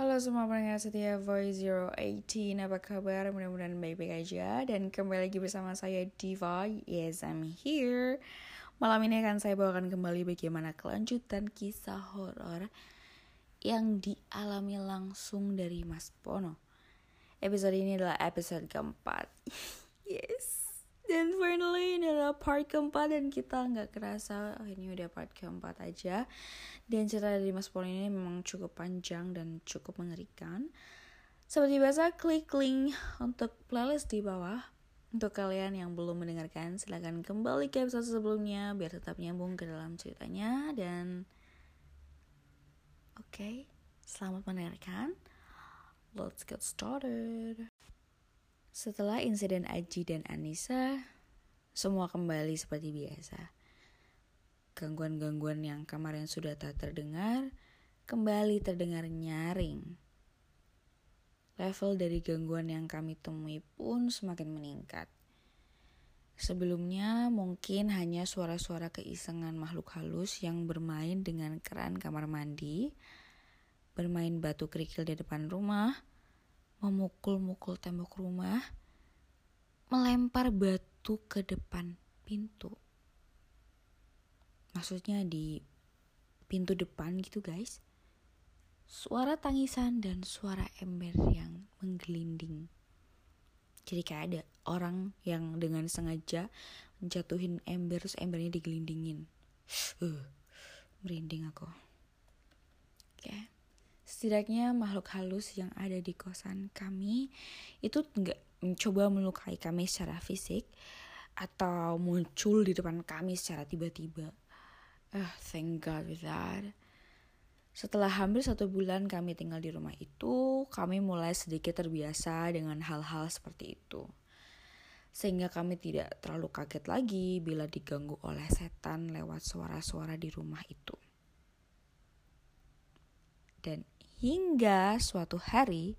Halo semua pendengar setia Voice 018 Apa kabar? Mudah-mudahan baik-baik aja. Dan kembali lagi bersama saya Diva. Yes, I'm here. Malam ini akan saya bawakan kembali bagaimana kelanjutan kisah horor Yang dialami langsung dari Mas Pono. Episode ini adalah episode keempat. Yes dan finally ini adalah part keempat dan kita nggak kerasa oh, ini udah part keempat aja. Dan cerita dari Mas Paul ini memang cukup panjang dan cukup mengerikan. Seperti biasa klik link untuk playlist di bawah. Untuk kalian yang belum mendengarkan silahkan kembali ke episode sebelumnya biar tetap nyambung ke dalam ceritanya dan oke okay, selamat mendengarkan. Let's get started. Setelah insiden Aji dan Anissa, semua kembali seperti biasa. Gangguan-gangguan yang kemarin sudah tak terdengar, kembali terdengar nyaring. Level dari gangguan yang kami temui pun semakin meningkat. Sebelumnya mungkin hanya suara-suara keisengan makhluk halus yang bermain dengan keran kamar mandi, bermain batu kerikil di depan rumah, memukul-mukul tembok rumah, melempar batu ke depan pintu. Maksudnya di pintu depan gitu guys. Suara tangisan dan suara ember yang menggelinding. Jadi kayak ada orang yang dengan sengaja menjatuhin ember terus embernya digelindingin. Uh, merinding aku. Oke. Okay setidaknya makhluk halus yang ada di kosan kami itu nggak mencoba melukai kami secara fisik atau muncul di depan kami secara tiba-tiba. uh, thank God with that. Setelah hampir satu bulan kami tinggal di rumah itu, kami mulai sedikit terbiasa dengan hal-hal seperti itu. Sehingga kami tidak terlalu kaget lagi bila diganggu oleh setan lewat suara-suara di rumah itu. Dan Hingga suatu hari,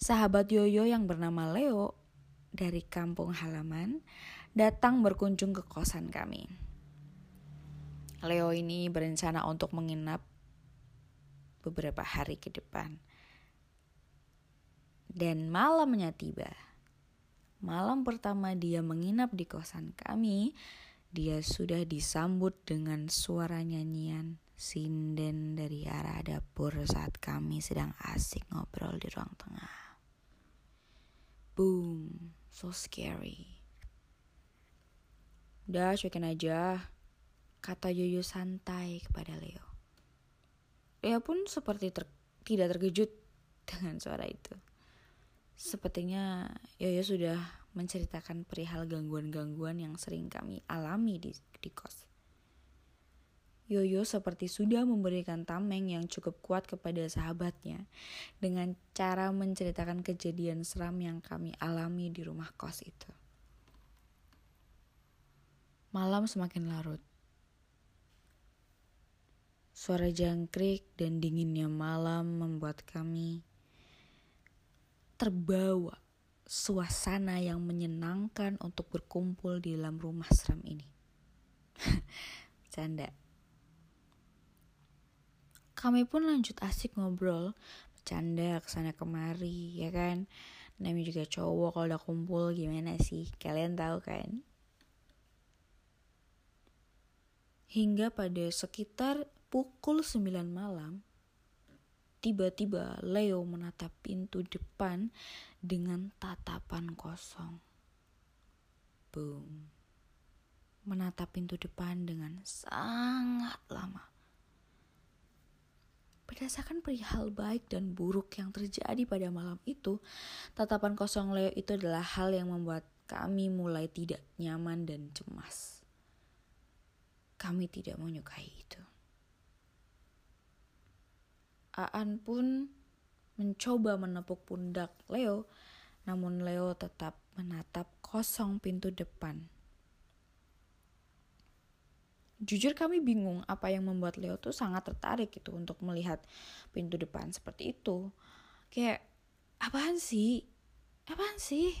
sahabat Yoyo yang bernama Leo dari kampung halaman datang berkunjung ke kosan kami. Leo ini berencana untuk menginap beberapa hari ke depan. Dan malamnya tiba. Malam pertama dia menginap di kosan kami, dia sudah disambut dengan suara nyanyian sinden dari arah dapur saat kami sedang asik ngobrol di ruang tengah. Boom, so scary. Udah cuekin aja, kata Yoyo santai kepada Leo. Leo pun seperti ter tidak terkejut dengan suara itu. Sepertinya Yoyo sudah menceritakan perihal gangguan-gangguan yang sering kami alami di, di kos. Yoyo seperti sudah memberikan tameng yang cukup kuat kepada sahabatnya dengan cara menceritakan kejadian seram yang kami alami di rumah kos itu. Malam semakin larut. Suara jangkrik dan dinginnya malam membuat kami terbawa suasana yang menyenangkan untuk berkumpul di dalam rumah seram ini. Canda. Kami pun lanjut asik ngobrol, bercanda ke sana kemari, ya kan? Namanya juga cowok kalau udah kumpul gimana sih? Kalian tahu kan? Hingga pada sekitar pukul 9 malam, tiba-tiba Leo menatap pintu depan dengan tatapan kosong. Boom. Menatap pintu depan dengan sangat lama. Berdasarkan perihal baik dan buruk yang terjadi pada malam itu, tatapan kosong Leo itu adalah hal yang membuat kami mulai tidak nyaman dan cemas. Kami tidak menyukai itu. Aan pun mencoba menepuk pundak Leo, namun Leo tetap menatap kosong pintu depan jujur kami bingung apa yang membuat Leo tuh sangat tertarik gitu untuk melihat pintu depan seperti itu. Kayak apaan sih? Apaan sih?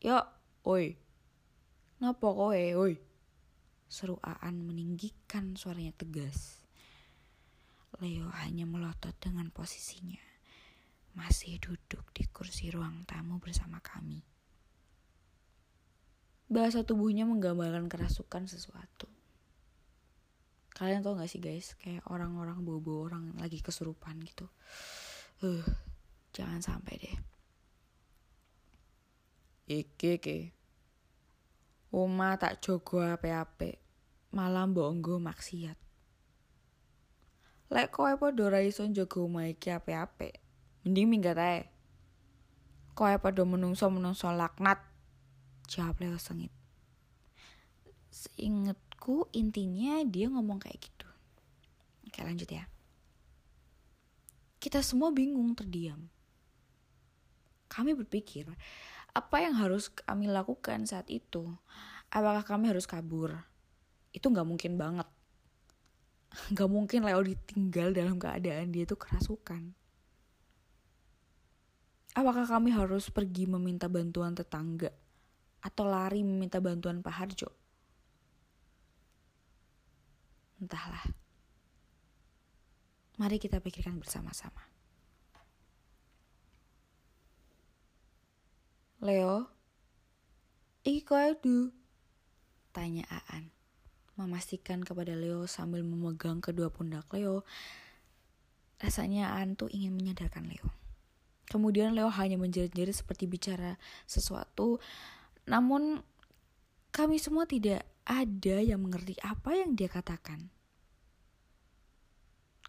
Ya, oi. Ngapa kowe, oi? Seru Aan meninggikan suaranya tegas. Leo hanya melotot dengan posisinya. Masih duduk di kursi ruang tamu bersama kami. Bahasa tubuhnya menggambarkan kerasukan sesuatu. Kalian tau gak sih guys, kayak orang-orang bobo orang lagi kesurupan gitu. Uh, jangan sampai deh. Iki iki. Oma tak jogo ape-ape. Malah mbok maksiat. Lek kowe padha ora njaga omah iki ape-ape. Mending minggat ae. Kowe padha menungso-menungso laknat. Jawab Leo sengit. Seingetku intinya dia ngomong kayak gitu. Oke lanjut ya. Kita semua bingung terdiam. Kami berpikir, apa yang harus kami lakukan saat itu? Apakah kami harus kabur? Itu nggak mungkin banget. Nggak mungkin Leo ditinggal dalam keadaan dia itu kerasukan. Apakah kami harus pergi meminta bantuan tetangga? Atau lari meminta bantuan Pak Harjo? Entahlah. Mari kita pikirkan bersama-sama. Leo, iki kowe? Tanya Aan. Memastikan kepada Leo sambil memegang kedua pundak Leo. Rasanya Aan tuh ingin menyadarkan Leo. Kemudian Leo hanya menjerit-jerit seperti bicara sesuatu. Namun kami semua tidak ada yang mengerti apa yang dia katakan.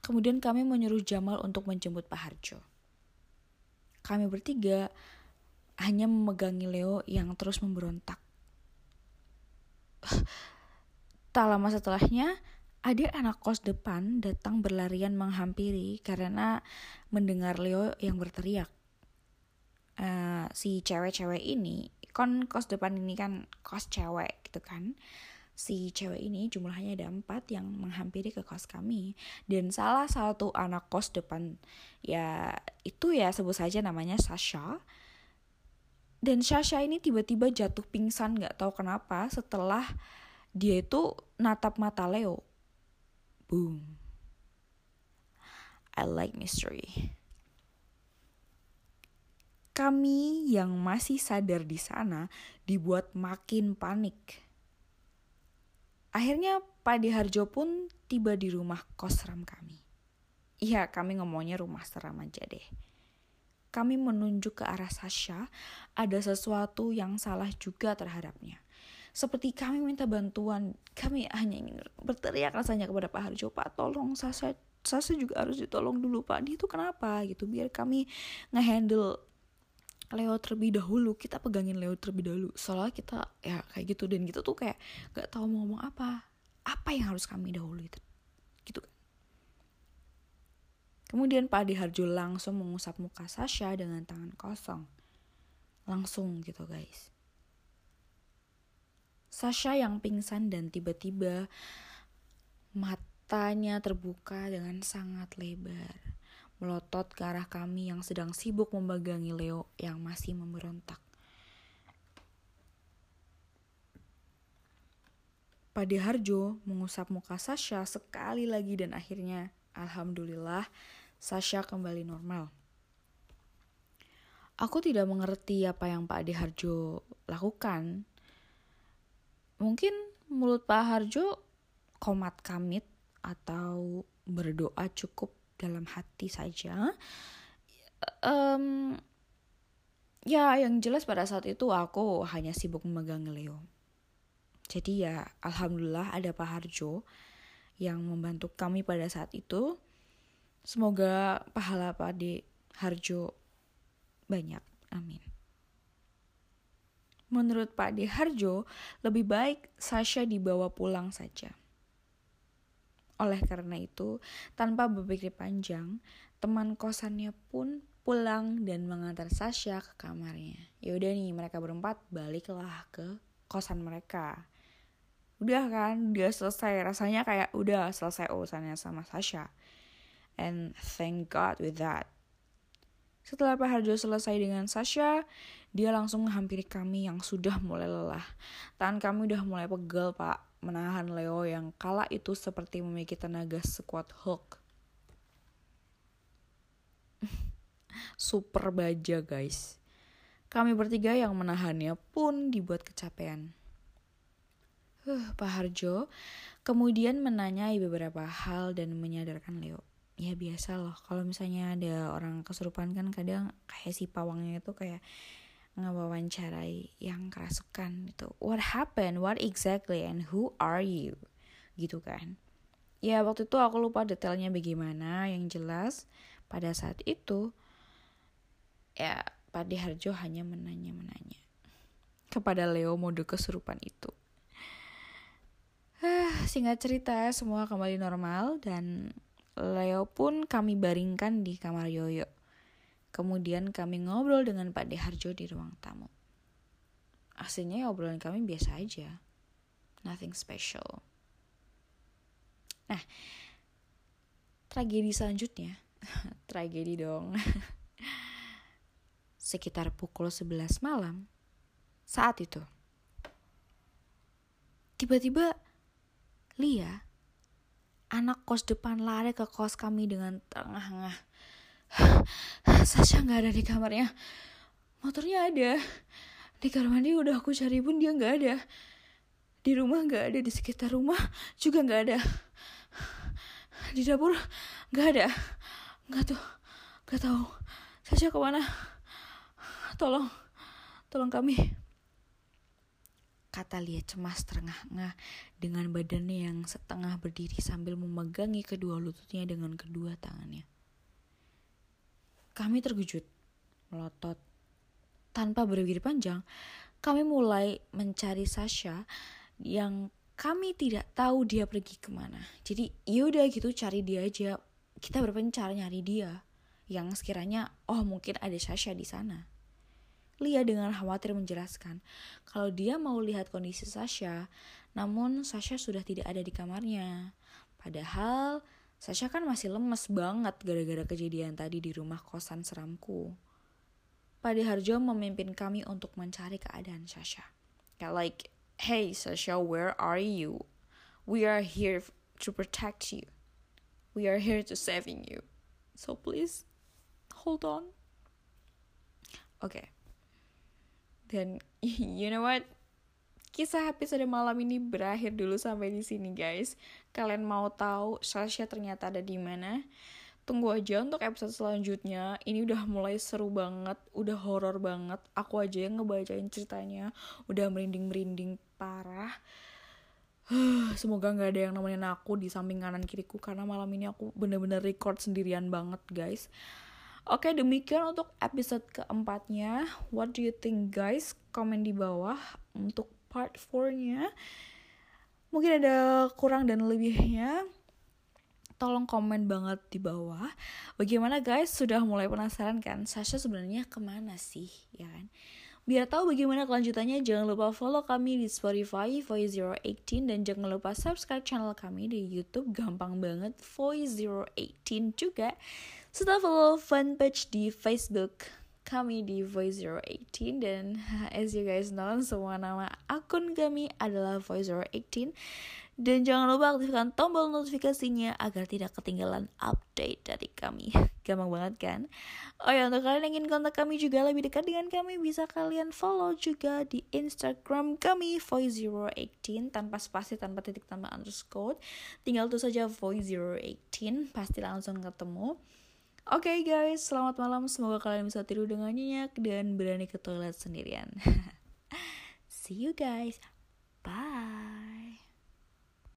Kemudian kami menyuruh Jamal untuk menjemput Pak Harjo. Kami bertiga hanya memegangi Leo yang terus memberontak. Tak lama setelahnya, ada anak kos depan datang berlarian menghampiri karena mendengar Leo yang berteriak. Uh, si cewek-cewek ini, kon kos depan ini kan kos cewek gitu kan. Si cewek ini jumlahnya ada empat yang menghampiri ke kos kami. Dan salah satu anak kos depan, ya itu ya sebut saja namanya Sasha dan Sasha ini tiba-tiba jatuh pingsan gak tahu kenapa setelah dia itu natap mata Leo. Boom. I like mystery. Kami yang masih sadar di sana dibuat makin panik. Akhirnya Pak Harjo pun tiba di rumah kos seram kami. Iya, kami ngomongnya rumah seram aja deh kami menunjuk ke arah Sasha, ada sesuatu yang salah juga terhadapnya. Seperti kami minta bantuan, kami hanya ingin berteriak rasanya kepada Pak Harjo, Pak tolong Sasha, Sasha juga harus ditolong dulu Pak, dia itu kenapa gitu, biar kami ngehandle Leo terlebih dahulu, kita pegangin Leo terlebih dahulu. Soalnya kita ya kayak gitu dan kita tuh kayak gak tahu mau ngomong apa, apa yang harus kami dahulu itu, gitu kan. Kemudian Pak Adi Harjo langsung mengusap muka Sasha dengan tangan kosong. Langsung gitu guys. Sasha yang pingsan dan tiba-tiba matanya terbuka dengan sangat lebar. Melotot ke arah kami yang sedang sibuk memegangi Leo yang masih memberontak. Pade Harjo mengusap muka Sasha sekali lagi dan akhirnya, Alhamdulillah, Sasha kembali normal. Aku tidak mengerti apa yang Pak Ade Harjo lakukan. Mungkin mulut Pak Harjo komat kamit atau berdoa cukup dalam hati saja. Um, ya, yang jelas pada saat itu aku hanya sibuk memegang Leo. Jadi ya, alhamdulillah ada Pak Harjo yang membantu kami pada saat itu Semoga pahala Pak Ade Harjo banyak. Amin. Menurut Pak Ade Harjo, lebih baik Sasha dibawa pulang saja. Oleh karena itu, tanpa berpikir panjang, teman kosannya pun pulang dan mengantar Sasha ke kamarnya. Ya udah nih, mereka berempat baliklah ke kosan mereka. Udah kan, udah selesai. Rasanya kayak udah selesai urusannya sama Sasha. And thank God with that. Setelah Pak Harjo selesai dengan Sasha, dia langsung menghampiri kami yang sudah mulai lelah. Tangan kami udah mulai pegel, Pak, menahan Leo yang kala itu seperti memiliki tenaga sekuat Hulk. Super baja guys. Kami bertiga yang menahannya pun dibuat kecapean. Huh, Pak Harjo kemudian menanyai beberapa hal dan menyadarkan Leo. Ya biasa loh, kalau misalnya ada orang kesurupan kan kadang kayak si pawangnya itu kayak ngewawancarai yang kerasukan itu. What happened? What exactly? And who are you? Gitu kan. Ya waktu itu aku lupa detailnya bagaimana. Yang jelas pada saat itu ya Pak Harjo hanya menanya-menanya kepada Leo mode kesurupan itu. Uh, singkat cerita, semua kembali normal dan Leo pun kami baringkan di kamar Yoyo. Kemudian kami ngobrol dengan Pak Harjo di ruang tamu. Aslinya obrolan kami biasa aja. Nothing special. Nah, tragedi selanjutnya. tragedi dong. sekitar pukul 11 malam saat itu. Tiba-tiba Lia, anak kos depan lari ke kos kami dengan tengah-tengah. Sasha nggak ada di kamarnya. Motornya ada. Di kamar mandi udah aku cari pun dia nggak ada. Di rumah nggak ada, di sekitar rumah juga nggak ada. Di dapur nggak ada. Nggak tuh, nggak tahu. Sasha ke mana? tolong, tolong kami. Kata Lia cemas terengah-engah dengan badannya yang setengah berdiri sambil memegangi kedua lututnya dengan kedua tangannya. Kami terkejut, melotot. Tanpa berpikir panjang, kami mulai mencari Sasha yang kami tidak tahu dia pergi ke mana. Jadi yaudah gitu cari dia aja. Kita berpencar nyari dia. Yang sekiranya, oh mungkin ada Sasha di sana. Lia dengan khawatir menjelaskan kalau dia mau lihat kondisi Sasha, namun Sasha sudah tidak ada di kamarnya. Padahal Sasha kan masih lemes banget gara-gara kejadian tadi di rumah kosan seramku. Pade Harjo memimpin kami untuk mencari keadaan Sasha. Kayak like, hey Sasha, where are you? We are here to protect you. We are here to saving you. So please, hold on. Oke. Okay. Dan you know what? Kisah episode malam ini berakhir dulu sampai di sini guys. Kalian mau tahu Sasha ternyata ada di mana? Tunggu aja untuk episode selanjutnya. Ini udah mulai seru banget, udah horor banget. Aku aja yang ngebacain ceritanya, udah merinding-merinding parah. Semoga nggak ada yang nemenin aku di samping kanan kiriku karena malam ini aku bener-bener record sendirian banget guys. Oke, demikian untuk episode keempatnya. What do you think guys? Komen di bawah untuk part 4-nya. Mungkin ada kurang dan lebihnya. Tolong komen banget di bawah. Bagaimana guys? Sudah mulai penasaran kan? Sasha sebenarnya ke mana sih? Ya kan? Biar tahu bagaimana kelanjutannya, jangan lupa follow kami di Spotify Voice 018 dan jangan lupa subscribe channel kami di YouTube. Gampang banget Voice 018 juga. Setelah follow fanpage di Facebook kami di Voice 018 dan as you guys know semua nama akun kami adalah Voice 018 dan jangan lupa aktifkan tombol notifikasinya agar tidak ketinggalan update dari kami. Gampang banget kan? Oh ya, untuk kalian yang ingin kontak kami juga lebih dekat dengan kami, bisa kalian follow juga di Instagram kami, Voice018, tanpa spasi, tanpa titik, tanpa underscore. Tinggal tuh saja Voice018, pasti langsung ketemu. Oke okay guys, selamat malam. Semoga kalian bisa tidur dengan nyenyak dan berani ke toilet sendirian. See you guys. Bye.